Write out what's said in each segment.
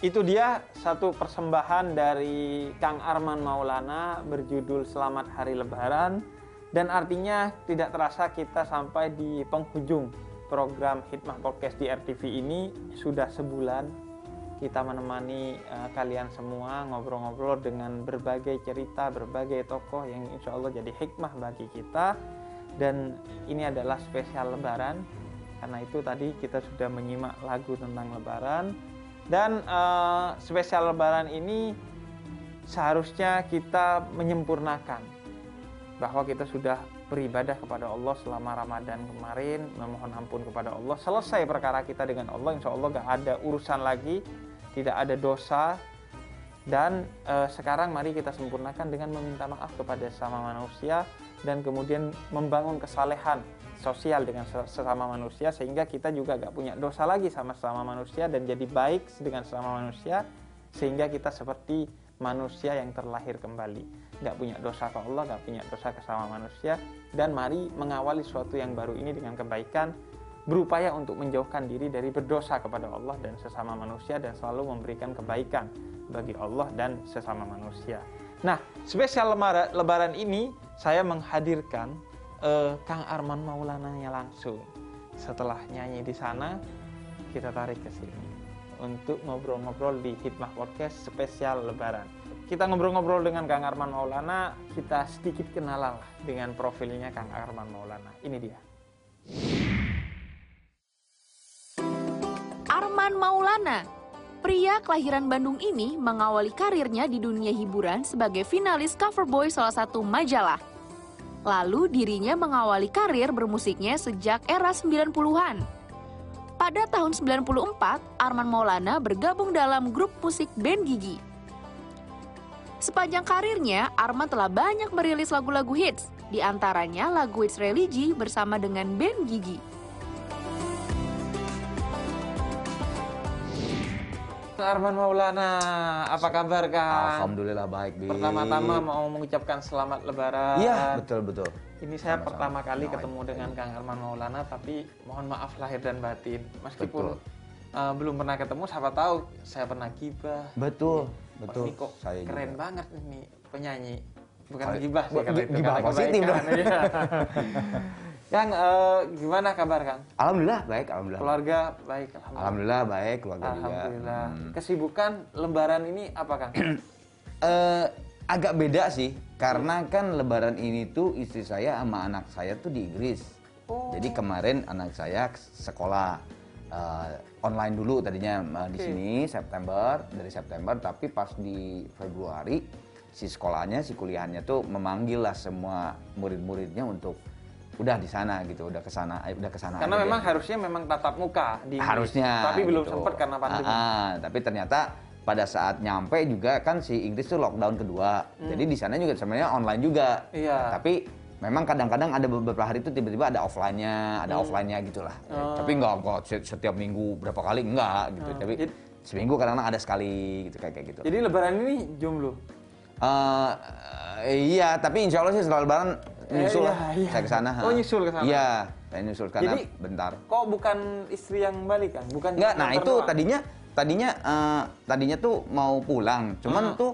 Itu dia satu persembahan dari Kang Arman Maulana berjudul Selamat Hari Lebaran. Dan artinya tidak terasa kita sampai di penghujung program Hikmah Podcast di RTV ini. Sudah sebulan kita menemani uh, kalian semua ngobrol-ngobrol dengan berbagai cerita, berbagai tokoh yang insya Allah jadi hikmah bagi kita. Dan ini adalah spesial Lebaran. Karena itu tadi kita sudah menyimak lagu tentang Lebaran dan uh, spesial Lebaran ini seharusnya kita menyempurnakan bahwa kita sudah beribadah kepada Allah selama Ramadan kemarin, memohon ampun kepada Allah. Selesai perkara kita dengan Allah, insya Allah gak ada urusan lagi, tidak ada dosa. Dan uh, sekarang mari kita sempurnakan dengan meminta maaf kepada sesama manusia dan kemudian membangun kesalehan sosial dengan sesama manusia sehingga kita juga gak punya dosa lagi sama sesama manusia dan jadi baik dengan sesama manusia sehingga kita seperti manusia yang terlahir kembali gak punya dosa ke Allah gak punya dosa ke sama manusia dan mari mengawali suatu yang baru ini dengan kebaikan berupaya untuk menjauhkan diri dari berdosa kepada Allah dan sesama manusia dan selalu memberikan kebaikan bagi Allah dan sesama manusia. Nah, spesial lebaran ini saya menghadirkan uh, Kang Arman Maulananya langsung. Setelah nyanyi di sana, kita tarik ke sini untuk ngobrol-ngobrol di Hikmah Podcast spesial Lebaran. Kita ngobrol-ngobrol dengan Kang Arman Maulana, kita sedikit kenalan lah dengan profilnya Kang Arman Maulana. Ini dia. Arman Maulana, pria kelahiran Bandung ini mengawali karirnya di dunia hiburan sebagai finalis cover boy salah satu majalah. Lalu dirinya mengawali karir bermusiknya sejak era 90-an. Pada tahun 94, Arman Maulana bergabung dalam grup musik band Gigi. Sepanjang karirnya, Arman telah banyak merilis lagu-lagu hits, di antaranya lagu hits religi bersama dengan band Gigi. Arman Maulana, apa kabar Kang? Alhamdulillah baik, Bi. Pertama-tama mau mengucapkan selamat lebaran. Iya, betul betul. Ini saya Sama-sama. pertama kali ketemu dengan Kang Arman Maulana, tapi mohon maaf lahir dan batin. Meskipun uh, belum pernah ketemu, siapa tahu saya pernah gibah. Betul, ya. betul. Ini kok saya keren juga. banget ini penyanyi. Bukan gibah sih itu. Gibah positif. Ya. Kang, uh, gimana kabar Kang? Alhamdulillah baik, alhamdulillah. Keluarga baik, alhamdulillah. Alhamdulillah baik, keluarga alhamdulillah. juga. Alhamdulillah. Hmm. Kesibukan Lebaran ini apa Kang? uh, agak beda sih, karena kan Lebaran ini tuh istri saya sama anak saya tuh di Inggris. Oh. Jadi kemarin anak saya sekolah uh, online dulu tadinya uh, di sini September dari September, tapi pas di Februari si sekolahnya, si kuliahnya tuh memanggil lah semua murid-muridnya untuk udah di sana gitu, udah ke sana, eh, udah ke sana. Karena memang deh. harusnya memang tatap muka di harusnya, tapi belum gitu. sempat karena pandemi. Ah, ah, tapi ternyata pada saat nyampe juga kan si Inggris tuh lockdown kedua, hmm. jadi di sana juga sebenarnya online juga. Iya. Nah, tapi memang kadang-kadang ada beberapa hari itu tiba-tiba ada offline-nya, ada hmm. offline-nya gitulah. Oh. Tapi enggak enggak setiap minggu berapa kali enggak gitu. Oh. Tapi jadi, seminggu kadang-kadang ada sekali gitu kayak kayak gitu. Jadi lebaran ini jomblo. Uh, iya, tapi insya Allah sih setelah lebaran nyusul eh, iya, iya. saya ke sana. Oh, nyusul ke sana. Iya, saya nyusul karena Jadi, bentar. Kok bukan istri yang balik kan? Bukan Enggak, nah itu doang. tadinya tadinya uh, tadinya tuh mau pulang, cuman uh. tuh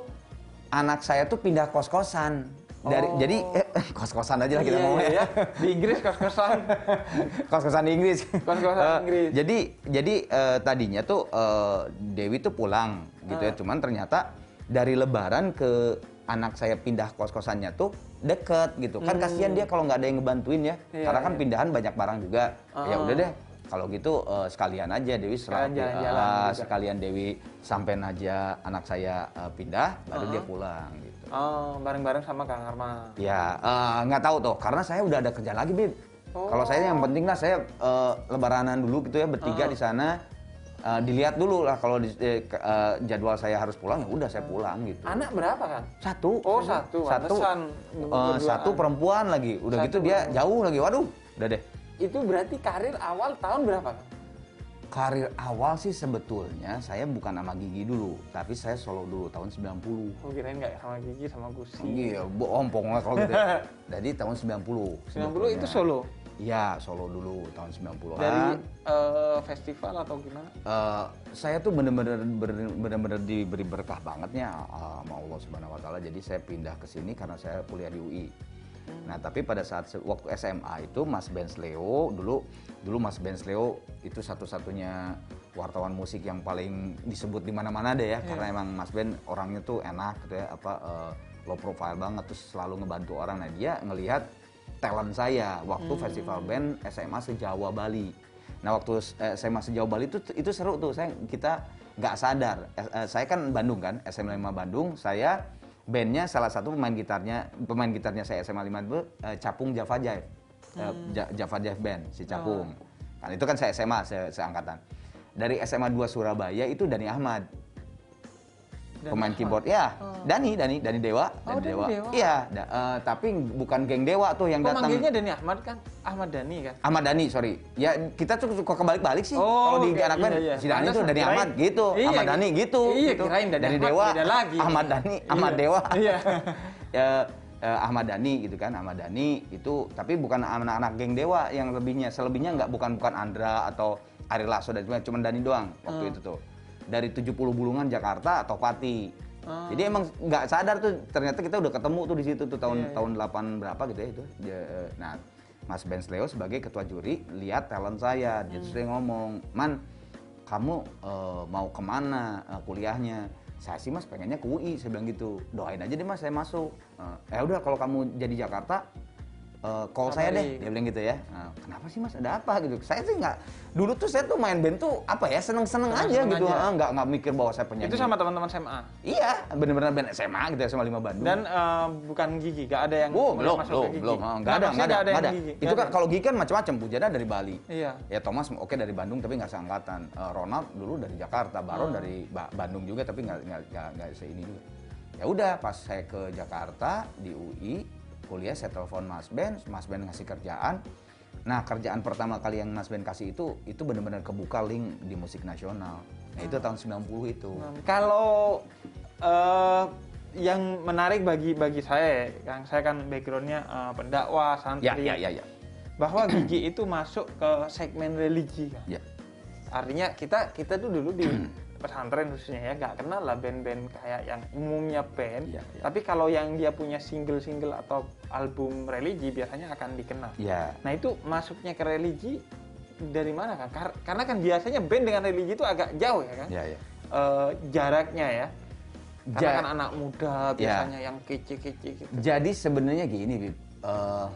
anak saya tuh pindah kos-kosan. Dari oh. jadi eh, kos-kosan aja lah kita iya, mau iya, ya. Di Inggris kos-kosan. kos-kosan di Inggris. Kos-kosan uh, Inggris. Jadi jadi uh, tadinya tuh uh, Dewi tuh pulang gitu uh. ya, cuman ternyata dari lebaran ke anak saya pindah kos-kosannya tuh deket gitu kan hmm. kasihan dia kalau nggak ada yang ngebantuin ya iya, karena kan iya. pindahan banyak barang juga uh ya udah deh kalau gitu uh, sekalian aja Dewi jalan uh, sekalian Dewi sampein aja anak saya uh, pindah baru uh -huh. dia pulang gitu oh bareng-bareng sama Kang Arma ya nggak uh, tahu tuh karena saya udah ada kerja lagi bib oh. kalau saya yang penting lah saya uh, lebaranan dulu gitu ya bertiga uh -huh. di sana uh, dilihat dulu lah kalau di, uh, jadwal saya harus pulang ya udah saya pulang gitu. Anak berapa kan? Satu. Oh satu. Satu. Uh, satu perempuan lagi. Udah satu gitu dia jauh lagi. Waduh, udah deh. Itu berarti karir awal tahun berapa kan? Karir awal sih sebetulnya saya bukan sama Gigi dulu, tapi saya solo dulu tahun 90. Oh kirain nggak sama Gigi sama Gusi. Iya, bohong lah kalau gitu. Jadi tahun 90. 90 itu solo? Iya, solo dulu tahun 90-an. Dari uh, festival atau gimana? Uh, saya tuh bener-bener bener-bener diberi berkah bangetnya uh, sama Allah Subhanahu wa taala. Jadi saya pindah ke sini karena saya kuliah di UI. Hmm. Nah, tapi pada saat waktu SMA itu Mas Benz Leo dulu dulu Mas Benz Leo itu satu-satunya wartawan musik yang paling disebut di mana-mana deh ya, yeah. karena emang Mas Ben orangnya tuh enak gitu ya, apa uh, low profile banget terus selalu ngebantu orang. Nah, dia ngelihat talent saya waktu hmm. festival band SMA sejawa Bali. Nah waktu eh, SMA sejawa Bali itu itu seru tuh saya kita nggak sadar. Eh, eh, saya kan Bandung kan SMA 5 Bandung. Saya bandnya salah satu pemain gitarnya pemain gitarnya saya SMA 5 itu eh, Capung Java Jive. Eh, hmm. Java Jive Band si Capung. Oh. Kan itu kan saya SMA se seangkatan. Dari SMA 2 Surabaya itu Dani Ahmad pemain keyboard. Ya oh. Dani Dani Dani Dewa oh, Dani Dewa. Dewa. Iya da, uh, tapi bukan geng Dewa tuh yang datang. Manggilnya Dani Ahmad kan? Ahmad Dani kan? Ahmad Dani sorry. Ya kita tuh suka kebalik-balik sih. Oh, kalau di anak band iya, iya. si Dani tuh Dani kirain, Ahmad gitu iya, Ahmad Dani gitu. iya gitu. kirain Dani dari Dewa. lagi. Ahmad Dani Ahmad iya. Dewa. Iya. Ya uh, Ahmad Dani gitu kan Ahmad Dani itu tapi bukan anak-anak geng Dewa yang lebihnya. Selebihnya nggak bukan bukan Andra atau Ari Lasso dan cuma Dani doang waktu hmm. itu tuh dari 70 bulungan Jakarta atau Pati Oh. Jadi emang nggak sadar tuh ternyata kita udah ketemu tuh di situ tuh tahun yeah, yeah. tahun 8 berapa gitu ya itu. Eh, nah, Mas Ben Leo sebagai ketua juri lihat talent saya, dia hmm. sering ngomong, "Man, kamu uh, mau ke mana uh, kuliahnya?" Saya sih Mas pengennya ke UI, saya bilang gitu. Doain aja deh Mas saya masuk. Uh, eh udah kalau kamu jadi Jakarta uh, call saya deh. dia bilang gitu ya. Nah, kenapa sih mas? Ada apa gitu? Saya sih nggak dulu tuh saya tuh main band tuh apa ya seneng seneng aja seneng gitu. aja. nggak nggak mikir bahwa saya penyanyi. Itu sama teman-teman SMA iya bener-bener band SMA gitu ya sama lima Bandung. Dan uh, bukan gigi nggak ada yang oh, belum masuk belum, ke gigi? belum. Nggak nah, ada nggak ada, ada, ada. Gigi. itu kan kalau gigi kan macam-macam Bujana dari Bali. Iya. Ya Thomas oke okay, dari Bandung tapi nggak seangkatan. Uh, Ronald dulu dari Jakarta Baron hmm. dari ba Bandung juga tapi nggak nggak nggak seini juga. Ya udah pas saya ke Jakarta di UI kuliah saya telepon Mas Ben, Mas Ben ngasih kerjaan. Nah kerjaan pertama kali yang Mas Ben kasih itu itu benar-benar kebuka link di musik nasional. Nah itu tahun 90 itu. Kalau uh, yang menarik bagi bagi saya, yang saya kan backgroundnya uh, pendakwah, santri. Ya, ya, ya, ya. Bahwa gigi itu masuk ke segmen religi kan. Ya. Artinya kita kita tuh dulu di pesantren khususnya ya nggak kenal lah band-band kayak yang umumnya band ya, ya. tapi kalau yang dia punya single-single atau album religi biasanya akan dikenal ya. nah itu masuknya ke religi dari mana kan Kar karena kan biasanya band dengan religi itu agak jauh ya kan ya, ya. E, jaraknya ya karena ja kan anak muda ya. biasanya ya. yang kece-kece gitu jadi sebenarnya gini Bib. Uh,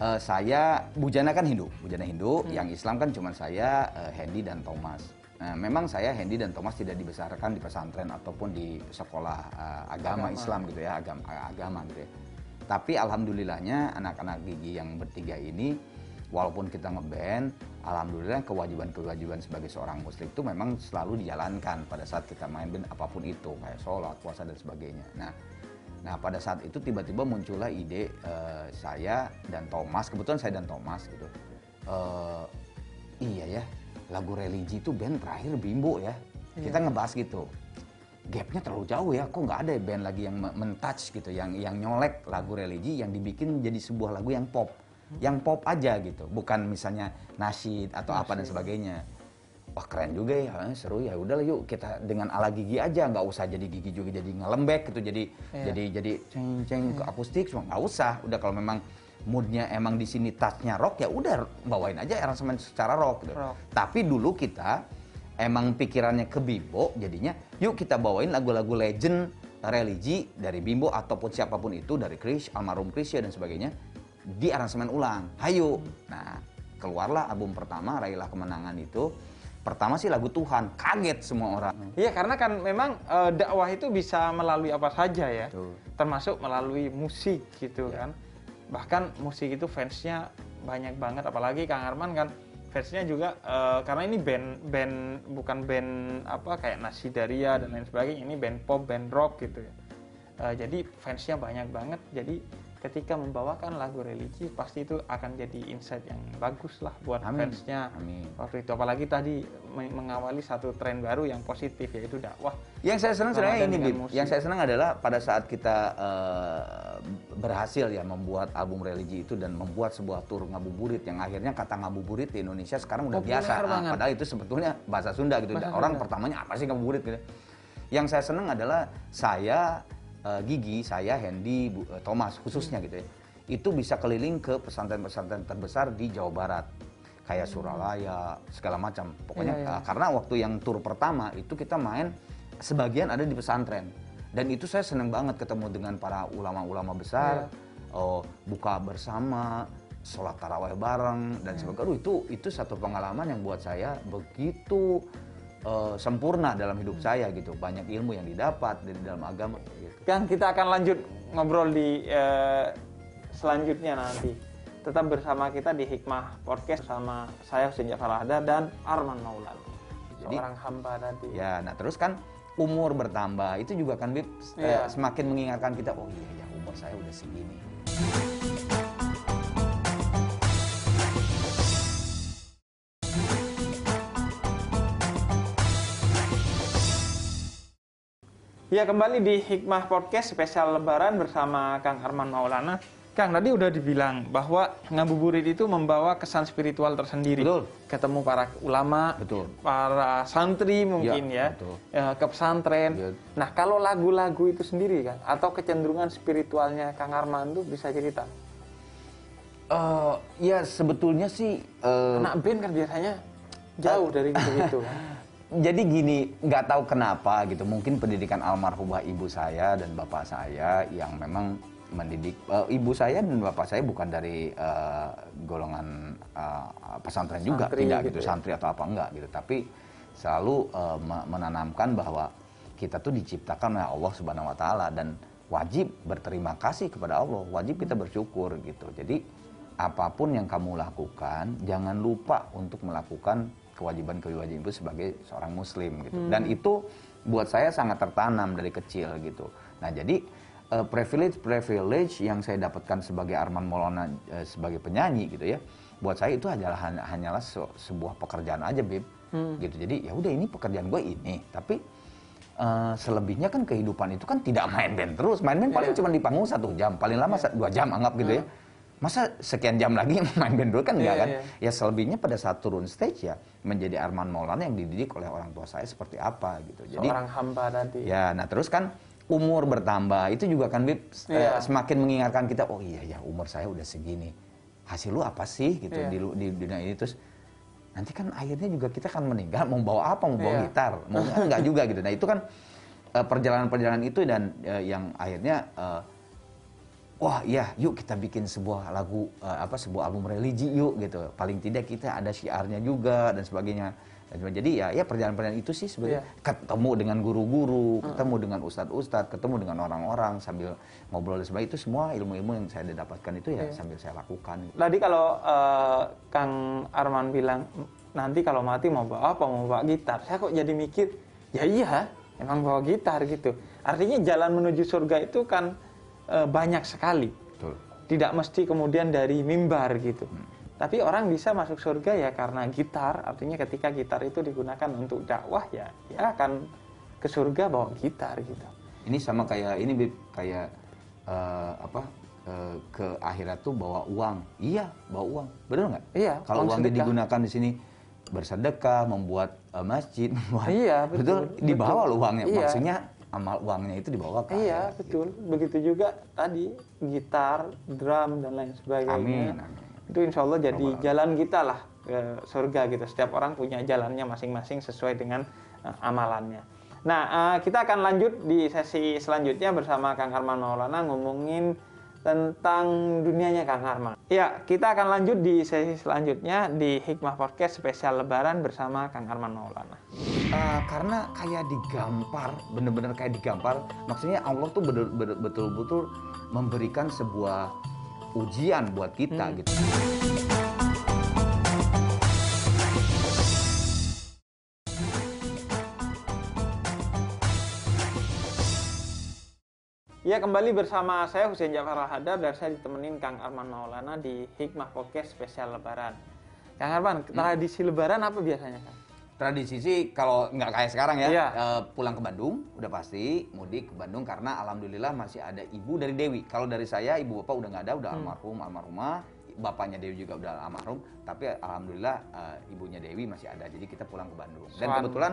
uh, saya Bujana kan Hindu, Bujana Hindu, hmm. yang Islam kan cuma saya, uh, Hendy dan Thomas. Nah, memang saya Hendy dan Thomas tidak dibesarkan di pesantren ataupun di sekolah uh, agama, agama Islam gitu ya, agama agama gitu ya. Tapi alhamdulillahnya anak-anak gigi yang bertiga ini walaupun kita ngeband, alhamdulillah kewajiban-kewajiban sebagai seorang muslim itu memang selalu dijalankan pada saat kita main band apa pun itu, kayak sholat, puasa dan sebagainya. Nah, nah pada saat itu tiba-tiba muncullah ide uh, saya dan Thomas, kebetulan saya dan Thomas gitu. Uh, iya ya, lagu religi itu band terakhir Bimbo ya. Iya. Kita ngebahas gitu. Gapnya terlalu jauh ya, kok nggak ada band lagi yang mentouch gitu, yang yang nyolek lagu religi yang dibikin jadi sebuah lagu yang pop, hmm. yang pop aja gitu, bukan misalnya nasyid atau nasyid. apa dan sebagainya. Wah keren juga ya, eh, seru ya. Udah yuk kita dengan ala gigi aja, nggak usah jadi gigi juga jadi ngelembek gitu, jadi yeah. jadi jadi ceng ceng yeah. ke iya. akustik, cuma nggak usah. Udah kalau memang moodnya emang di sini touchnya rock ya udah bawain aja aransemen secara rock gitu. Rock. Tapi dulu kita emang pikirannya ke Bimbo jadinya yuk kita bawain lagu-lagu legend religi dari Bimbo ataupun siapa pun itu dari Chris, almarhum Chris dan sebagainya di aransemen ulang. Hmm. Nah, keluarlah album pertama Raihlah Kemenangan itu. Pertama sih lagu Tuhan, kaget semua orang. Iya, karena kan memang e, dakwah itu bisa melalui apa saja ya. Betul. Termasuk melalui musik gitu ya. kan bahkan musik itu fansnya banyak banget apalagi Kang Arman kan fansnya juga uh, karena ini band band bukan band apa kayak Nasi Daria dan lain sebagainya ini band pop band rock gitu ya. Uh, jadi fansnya banyak banget jadi ketika membawakan lagu religi pasti itu akan jadi insight yang bagus lah buat Amin. fansnya Amin. waktu itu apalagi tadi me- mengawali satu tren baru yang positif yaitu dakwah Yang saya senang sebenarnya ini, Bib. musik. Yang saya senang adalah pada saat kita eh, berhasil ya membuat album religi itu dan membuat sebuah tur ngabuburit yang akhirnya kata ngabuburit di Indonesia sekarang udah Populer biasa. Ah, banget. padahal itu sebetulnya bahasa Sunda gitu. Bahasa Orang Sunda. pertamanya apa sih ngabuburit gitu. Yang saya senang adalah saya eh, Gigi, saya Hendy, Bu- eh, Thomas khususnya gitu ya. Itu bisa keliling ke pesantren-pesantren terbesar di Jawa Barat. Kayak Suralaya, segala macam. Pokoknya Iya, iya. eh, karena waktu yang tur pertama itu kita main sebagian ada di pesantren dan itu saya senang banget ketemu dengan para ulama-ulama besar oh, buka bersama sholat taraweh bareng dan sebagainya Aduh, itu itu satu pengalaman yang buat saya begitu eh, sempurna dalam hidup saya gitu. Banyak ilmu yang didapat dari dalam agama gitu. Kang kita akan lanjut ngobrol di eh, selanjutnya nanti. Tetap bersama kita di Hikmah Podcast bersama saya Husin Jafar dan Arman Maulana. Jadi- seorang hamba tadi ya nah terus kan umur bertambah itu juga kan Bib, eh, Iya. semakin mengingatkan kita oh iya ya umur saya udah segini Ya kembali di Hikmah Podcast spesial Lebaran bersama Kang Arman Maulana. Kang tadi udah dibilang bahwa ngabuburit itu membawa kesan spiritual tersendiri. Betul. Ketemu para ulama, Betul. para santri mungkin Ya, ya, betul. ya, ke pesantren. Ya. Nah kalau lagu-lagu itu sendiri kan, atau kecenderungan spiritualnya Kang Arman tuh bisa cerita. Eh, ya sebetulnya sih eh, Anak band kan biasanya jauh dari gitu-gitu kan. Jadi gini, nggak tahu kenapa gitu. Mungkin pendidikan almarhumah ibu saya dan bapak saya yang memang mendidik eh, ibu saya dan bapak saya bukan dari eh, golongan eh, pesantren juga, Santri tidak gitu gitu, ya. santri atau apa enggak gitu. Tapi selalu me- menanamkan bahwa kita tuh diciptakan oleh Allah Subhanahu Wa Taala dan wajib berterima kasih kepada Allah, wajib kita bersyukur gitu. Jadi apa pun yang kamu lakukan, jangan lupa untuk melakukan kewajiban-kewajiban itu sebagai seorang muslim gitu. Hmm. Dan itu buat saya sangat tertanam dari kecil gitu. Nah, jadi eh, privilege-privilege yang saya dapatkan sebagai Arman Maulana eh, sebagai penyanyi gitu ya. Buat saya itu adalah hanya- hanyalah se- sebuah pekerjaan aja, Bib. Hmm. Gitu. Jadi ya udah ini pekerjaan gue ini, tapi eh, selebihnya kan kehidupan itu kan tidak main band terus. Main band paling Iya. cuma di panggung satu jam, paling lama sa- dua jam anggap gitu ya. Masa sekian jam lagi main band dulu kan enggak Iya, kan? iya. Ya selebihnya pada saat turun stage ya menjadi Arman Maulana yang dididik oleh orang tua saya seperti apa gitu. Jadi Seorang hamba tadi. ya, nah terus kan umur bertambah itu juga kan Bib, eh, Iya. semakin mengingatkan kita oh iya ya umur saya udah segini. Hasil lu apa sih gitu Iya. di, di dunia ini terus nanti kan akhirnya juga kita kan meninggal mau bawa apa mau bawa Iya. gitar mau enggak juga gitu. Nah itu kan eh, perjalanan-perjalanan itu dan eh, yang akhirnya eh, wah iya yuk kita bikin sebuah lagu eh, apa sebuah album religi yuk gitu. Paling tidak kita ada syiarnya juga dan sebagainya. Jadi ya ya perjalanan-perjalanan itu sih sebenarnya. Ketemu dengan guru-guru ketemu dengan ustadz-ustadz ketemu dengan orang-orang sambil ngobrol dan sebagainya. Itu semua ilmu-ilmu yang saya dapatkan itu ya sambil saya lakukan. Tadi kalau eh, Kang Arman bilang nanti kalau mati mau bawa apa? Mau bawa gitar, saya kok jadi mikir ya iya emang bawa gitar gitu. Artinya jalan menuju surga itu kan eh, banyak sekali. betul Tidak mesti kemudian dari mimbar gitu. Tapi orang bisa masuk surga ya karena gitar. Artinya ketika gitar itu digunakan untuk dakwah ya, ya akan ke surga bawa gitar gitu. ini sama kayak ini Bib, kayak eh, apa eh, ke akhirat tuh bawa uang iya bawa uang benar nggak Iya, kalau uang uangnya sedekah. digunakan di sini bersedekah membuat eh, masjid membuat Iya, betul, dibawa betul. loh uangnya Iya. maksudnya amal uangnya itu dibawa ke Iya, akhirat, betul. Begitu juga tadi gitar, drum dan lain sebagainya. Amin, amin. Itu insya Allah jadi jalan kita lah ke surga gitu. Setiap orang punya jalannya masing-masing sesuai dengan eh, amalannya. Nah, eh, kita akan lanjut di sesi selanjutnya bersama Kang Arman Maulana ngomongin tentang dunianya Kang Arman. Ya, kita akan lanjut di sesi selanjutnya di Hikmah Podcast spesial Lebaran bersama Kang Arman Maulana. Eh, karena kayak digampar, bener-bener kayak digampar. Maksudnya Allah tuh betul-betul memberikan sebuah ujian buat kita gitu. Ya kembali bersama saya Husein Jafar Al-Hadar dan saya ditemenin Kang Arman Maulana di Hikmah Podcast spesial Lebaran. Kang Arman, tradisi Lebaran apa biasanya Kang? Tradisi sih kalau nggak kayak sekarang ya, Iya. eh, pulang ke Bandung udah pasti mudik ke Bandung karena alhamdulillah masih ada ibu dari Dewi. Kalau dari saya ibu bapak udah nggak ada, udah almarhum almarhumah. Bapaknya Dewi juga udah almarhum, tapi alhamdulillah eh, ibunya Dewi masih ada. Jadi kita pulang ke Bandung. Dan kebetulan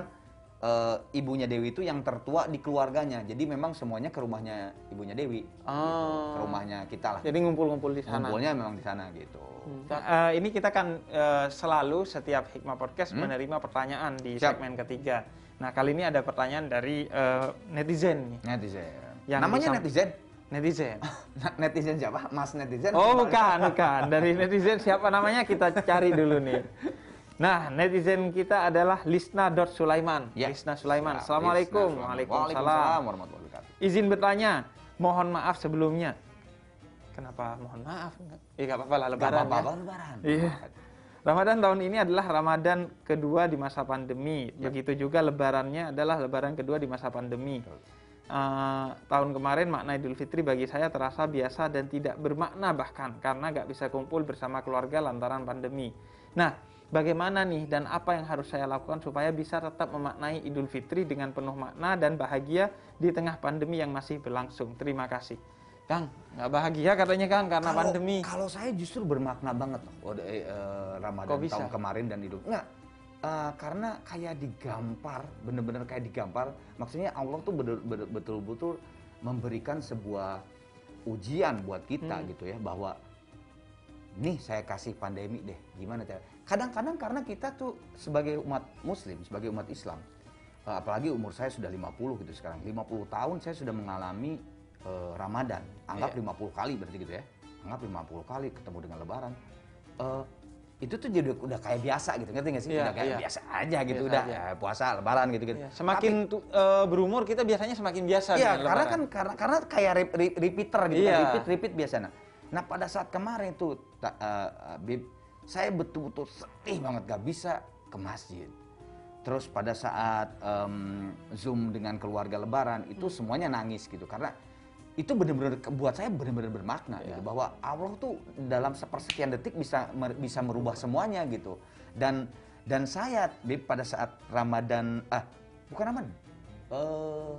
eh, ibunya Dewi itu yang tertua di keluarganya. Jadi memang semuanya ke rumahnya ibunya Dewi. Oh. Ke rumahnya kita lah. Jadi ngumpul-ngumpul di sana. Ngumpulnya memang di sana gitu. Nah, eh, ini kita kan eh, selalu setiap Hikmah Podcast menerima pertanyaan di Siap. segmen ketiga. Nah kali ini ada pertanyaan dari eh, netizen nih. Netizen. Yang Namanya disam- netizen. Netizen. netizen siapa? Mas netizen. Oh bukan, bukan. Dari netizen siapa namanya kita cari dulu nih. Nah, netizen kita adalah Lisna.Sulaiman. Ya. Lisna Sulaiman. Assalamualaikum. Lisna Sulaiman. Waalaikumsalam. Waalaikumsalam warahmatullahi wabarakatuh. Izin bertanya, mohon maaf sebelumnya. Kenapa mohon maaf? Ya nggak apa-apa lah Gak lebaran apa-apa, ya. lebaran. Iya. Ramadan tahun ini adalah Ramadan kedua di masa pandemi. Ya. Begitu juga lebarannya adalah lebaran kedua di masa pandemi. Eh, tahun kemarin makna Idul Fitri bagi saya terasa biasa dan tidak bermakna bahkan karena nggak bisa kumpul bersama keluarga lantaran pandemi. Nah, bagaimana nih dan apa yang harus saya lakukan supaya bisa tetap memaknai Idul Fitri dengan penuh makna dan bahagia di tengah pandemi yang masih berlangsung? Terima kasih. Kang, nggak bahagia katanya Kang karena Kalau- pandemi. Kalau saya justru bermakna banget loh. Oh, eh, eh, Ramadan Kok bisa? tahun kemarin dan Idul. Enggak. Eh, karena kayak digampar, bener-bener kayak digampar. Maksudnya Allah tuh betul-betul memberikan sebuah ujian buat kita Hmm. gitu ya bahwa nih saya kasih pandemi deh gimana cara kadang-kadang karena kita tuh sebagai umat muslim sebagai umat Islam eh, apalagi umur saya sudah 50 gitu sekarang 50 tahun saya sudah mengalami eh, Ramadan anggap Iya. 50 kali berarti gitu ya anggap 50 kali ketemu dengan lebaran Eh, itu tuh jadi udah kayak biasa gitu ngerti nggak sih Iya, udah kayak iya. biasa aja gitu Biasa udah aja. ya, puasa lebaran gitu gitu Ya, semakin tu- eh, berumur kita biasanya semakin biasa Iya, dengan karena lebaran. kan karena karena kayak re- re- repeater gitu Iya. kan, repeat repeat biasa. Nah, nah pada saat kemarin itu ta- Bib, saya betul-betul sedih banget gak bisa ke masjid. Terus pada saat em, zoom dengan keluarga Lebaran itu semuanya nangis gitu karena itu benar-benar buat saya benar-benar bermakna gitu bahwa Allah tuh dalam sepersekian detik bisa mer- bisa merubah semuanya gitu dan dan saya Bib, pada saat Ramadan ah bukan Ramadan eh,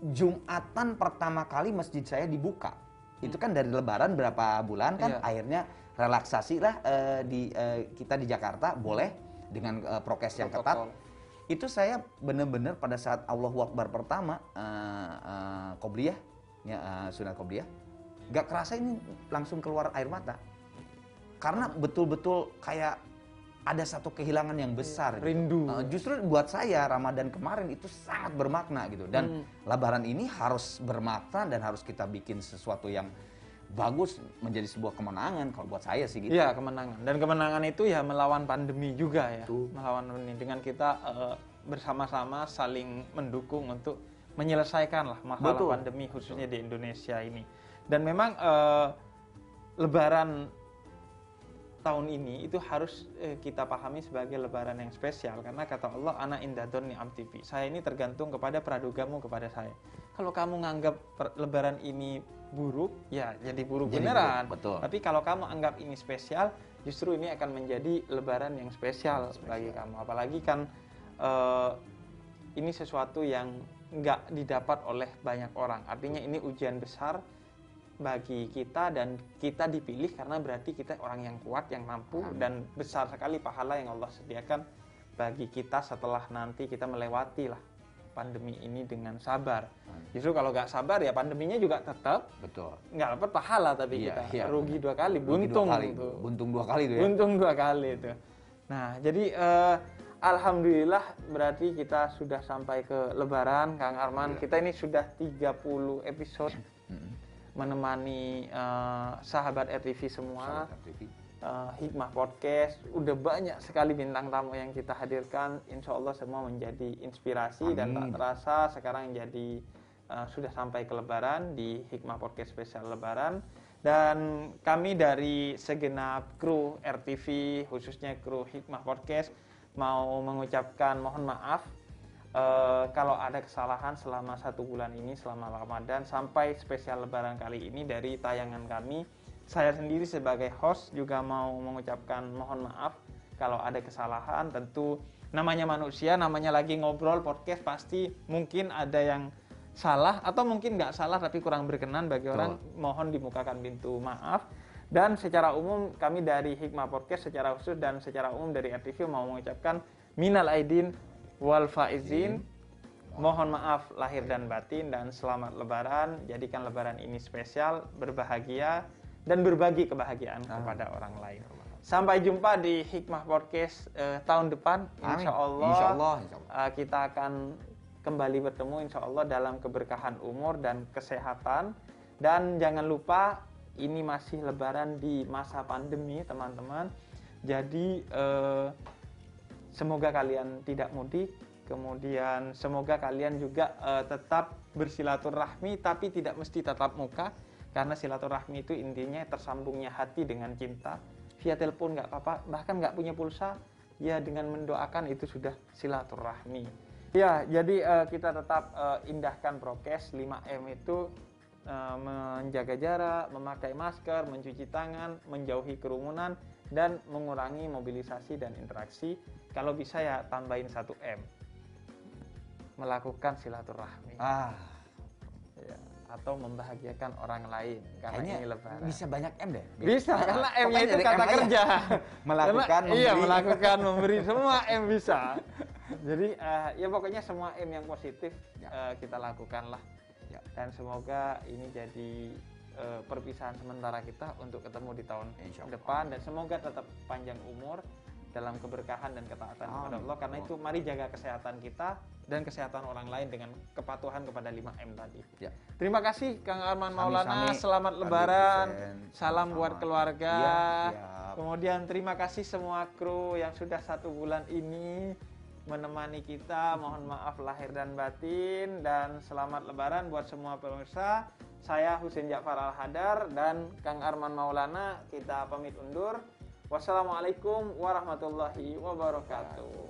Jumatan pertama kali masjid saya dibuka. Itu kan dari Lebaran berapa bulan kan Iya. akhirnya relaksasi lah eh, di eh, kita di Jakarta boleh dengan eh, prokes yang ketat. Itu saya benar-benar pada saat Allahu Akbar pertama eh, eh, qobliyah ya eh, sunat qobliyah nggak kerasa ini langsung keluar air mata. Karena betul-betul kayak ada satu kehilangan yang besar. gitu. Rindu. Eh, justru buat saya Ramadan kemarin itu sangat bermakna gitu dan Lebaran ini harus bermakna dan harus kita bikin sesuatu yang bagus menjadi sebuah kemenangan kalau buat saya sih gitu. Iya kemenangan dan kemenangan itu ya melawan pandemi juga ya Betul. melawan pandemi dengan kita eh, bersama-sama saling mendukung untuk menyelesaikan lah masalah Betul. pandemi khususnya di Indonesia ini dan memang eh, Lebaran tahun ini itu harus eh, kita pahami sebagai lebaran yang spesial. Karena kata Allah anak indadon ni amtibi saya ini tergantung kepada pradugamu kepada saya. Kalau kamu nganggap lebaran ini buruk ya jadi buruk Jadi beneran. buruk, betul. tapi kalau kamu anggap ini spesial justru ini akan menjadi lebaran yang spesial, bagi kamu. Apalagi kan eh, ini sesuatu yang nggak didapat oleh banyak orang. Artinya ini ujian besar bagi kita dan kita dipilih karena berarti kita orang yang kuat, yang mampu dan besar sekali pahala yang Allah sediakan bagi kita setelah nanti kita melewati lah pandemi ini dengan sabar. Justru kalau nggak sabar ya pandeminya juga tetap Betul. nggak dapat pahala tapi Iya, kita iya, rugi benar. dua kali, Rugi buntung dua kali, tuh. buntung dua kali itu ya. Untung dua kali itu. Nah, jadi eh, alhamdulillah berarti kita sudah sampai ke lebaran Kang Arman. Kita ini sudah 30 episode menemani eh, sahabat RTV semua. Sahabat eh, Hikmah Podcast udah banyak sekali bintang tamu yang kita hadirkan Insya Allah semua menjadi inspirasi dan tak Amin. terasa sekarang jadi eh, sudah sampai ke Lebaran di Hikmah Podcast spesial Lebaran dan kami dari segenap kru RTV khususnya kru Hikmah Podcast mau mengucapkan mohon maaf eh, kalau ada kesalahan selama satu bulan ini selama Ramadan sampai spesial Lebaran kali ini dari tayangan kami, saya sendiri sebagai host juga mau mengucapkan mohon maaf kalau ada kesalahan. Tentu namanya manusia, namanya lagi ngobrol podcast pasti mungkin ada yang salah atau mungkin nggak salah tapi kurang berkenan bagi orang mohon dimukakan pintu maaf dan secara umum kami dari Hikmah Podcast secara khusus dan secara umum dari RTV mau mengucapkan minal aidin wal faizin mohon maaf lahir dan batin dan selamat lebaran. Jadikan lebaran ini spesial berbahagia dan berbagi kebahagiaan kepada orang lain. Sampai jumpa di Hikmah Podcast eh, tahun depan. Insya Allah, Insya Allah, insya Allah. Uh, kita akan kembali bertemu insya Allah dalam keberkahan umur dan kesehatan. Dan jangan lupa ini masih lebaran di masa pandemi teman-teman. Jadi eh, semoga kalian tidak mudik. Kemudian semoga kalian juga eh, tetap bersilaturahmi tapi tidak mesti tatap muka. Karena silaturahmi itu intinya tersambungnya hati dengan cinta. Via telepon nggak apa-apa bahkan nggak punya pulsa ya dengan mendoakan itu sudah silaturahmi. Ya jadi eh, kita tetap eh, indahkan prokes. 5M itu menjaga jarak memakai masker mencuci tangan menjauhi kerumunan dan mengurangi mobilisasi dan interaksi kalau bisa ya tambahin 1M melakukan silaturahmi Ah, ya, atau membahagiakan orang lain karena kayaknya ini lebaran bisa banyak M deh. bisa karena M-nya Pokoknya itu kata M kerja. Melakukan, Karena- Iya, memberi. melakukan, memberi semua M bisa. Jadi eh, ya pokoknya semua M yang positif Ya. eh, kita lakukan lah. Ya. Dan semoga ini jadi eh, perpisahan sementara kita untuk ketemu di tahun depan dan semoga tetap panjang umur dalam keberkahan dan ketaatan kepada Amin. Allah karena itu mari jaga kesehatan kita dan kesehatan orang lain dengan kepatuhan kepada 5M tadi. Ya. Terima kasih Kang Arman Maulana, selamat Adik lebaran. Salam Sama-sama. buat keluarga. Siap. Kemudian terima kasih semua kru yang sudah satu bulan ini menemani kita. Mohon maaf lahir dan batin dan selamat lebaran buat semua pemirsa. Saya Husin Ja'far Al-Hadar dan Kang Arman Maulana kita pamit undur. Wassalamualaikum warahmatullahi wabarakatuh.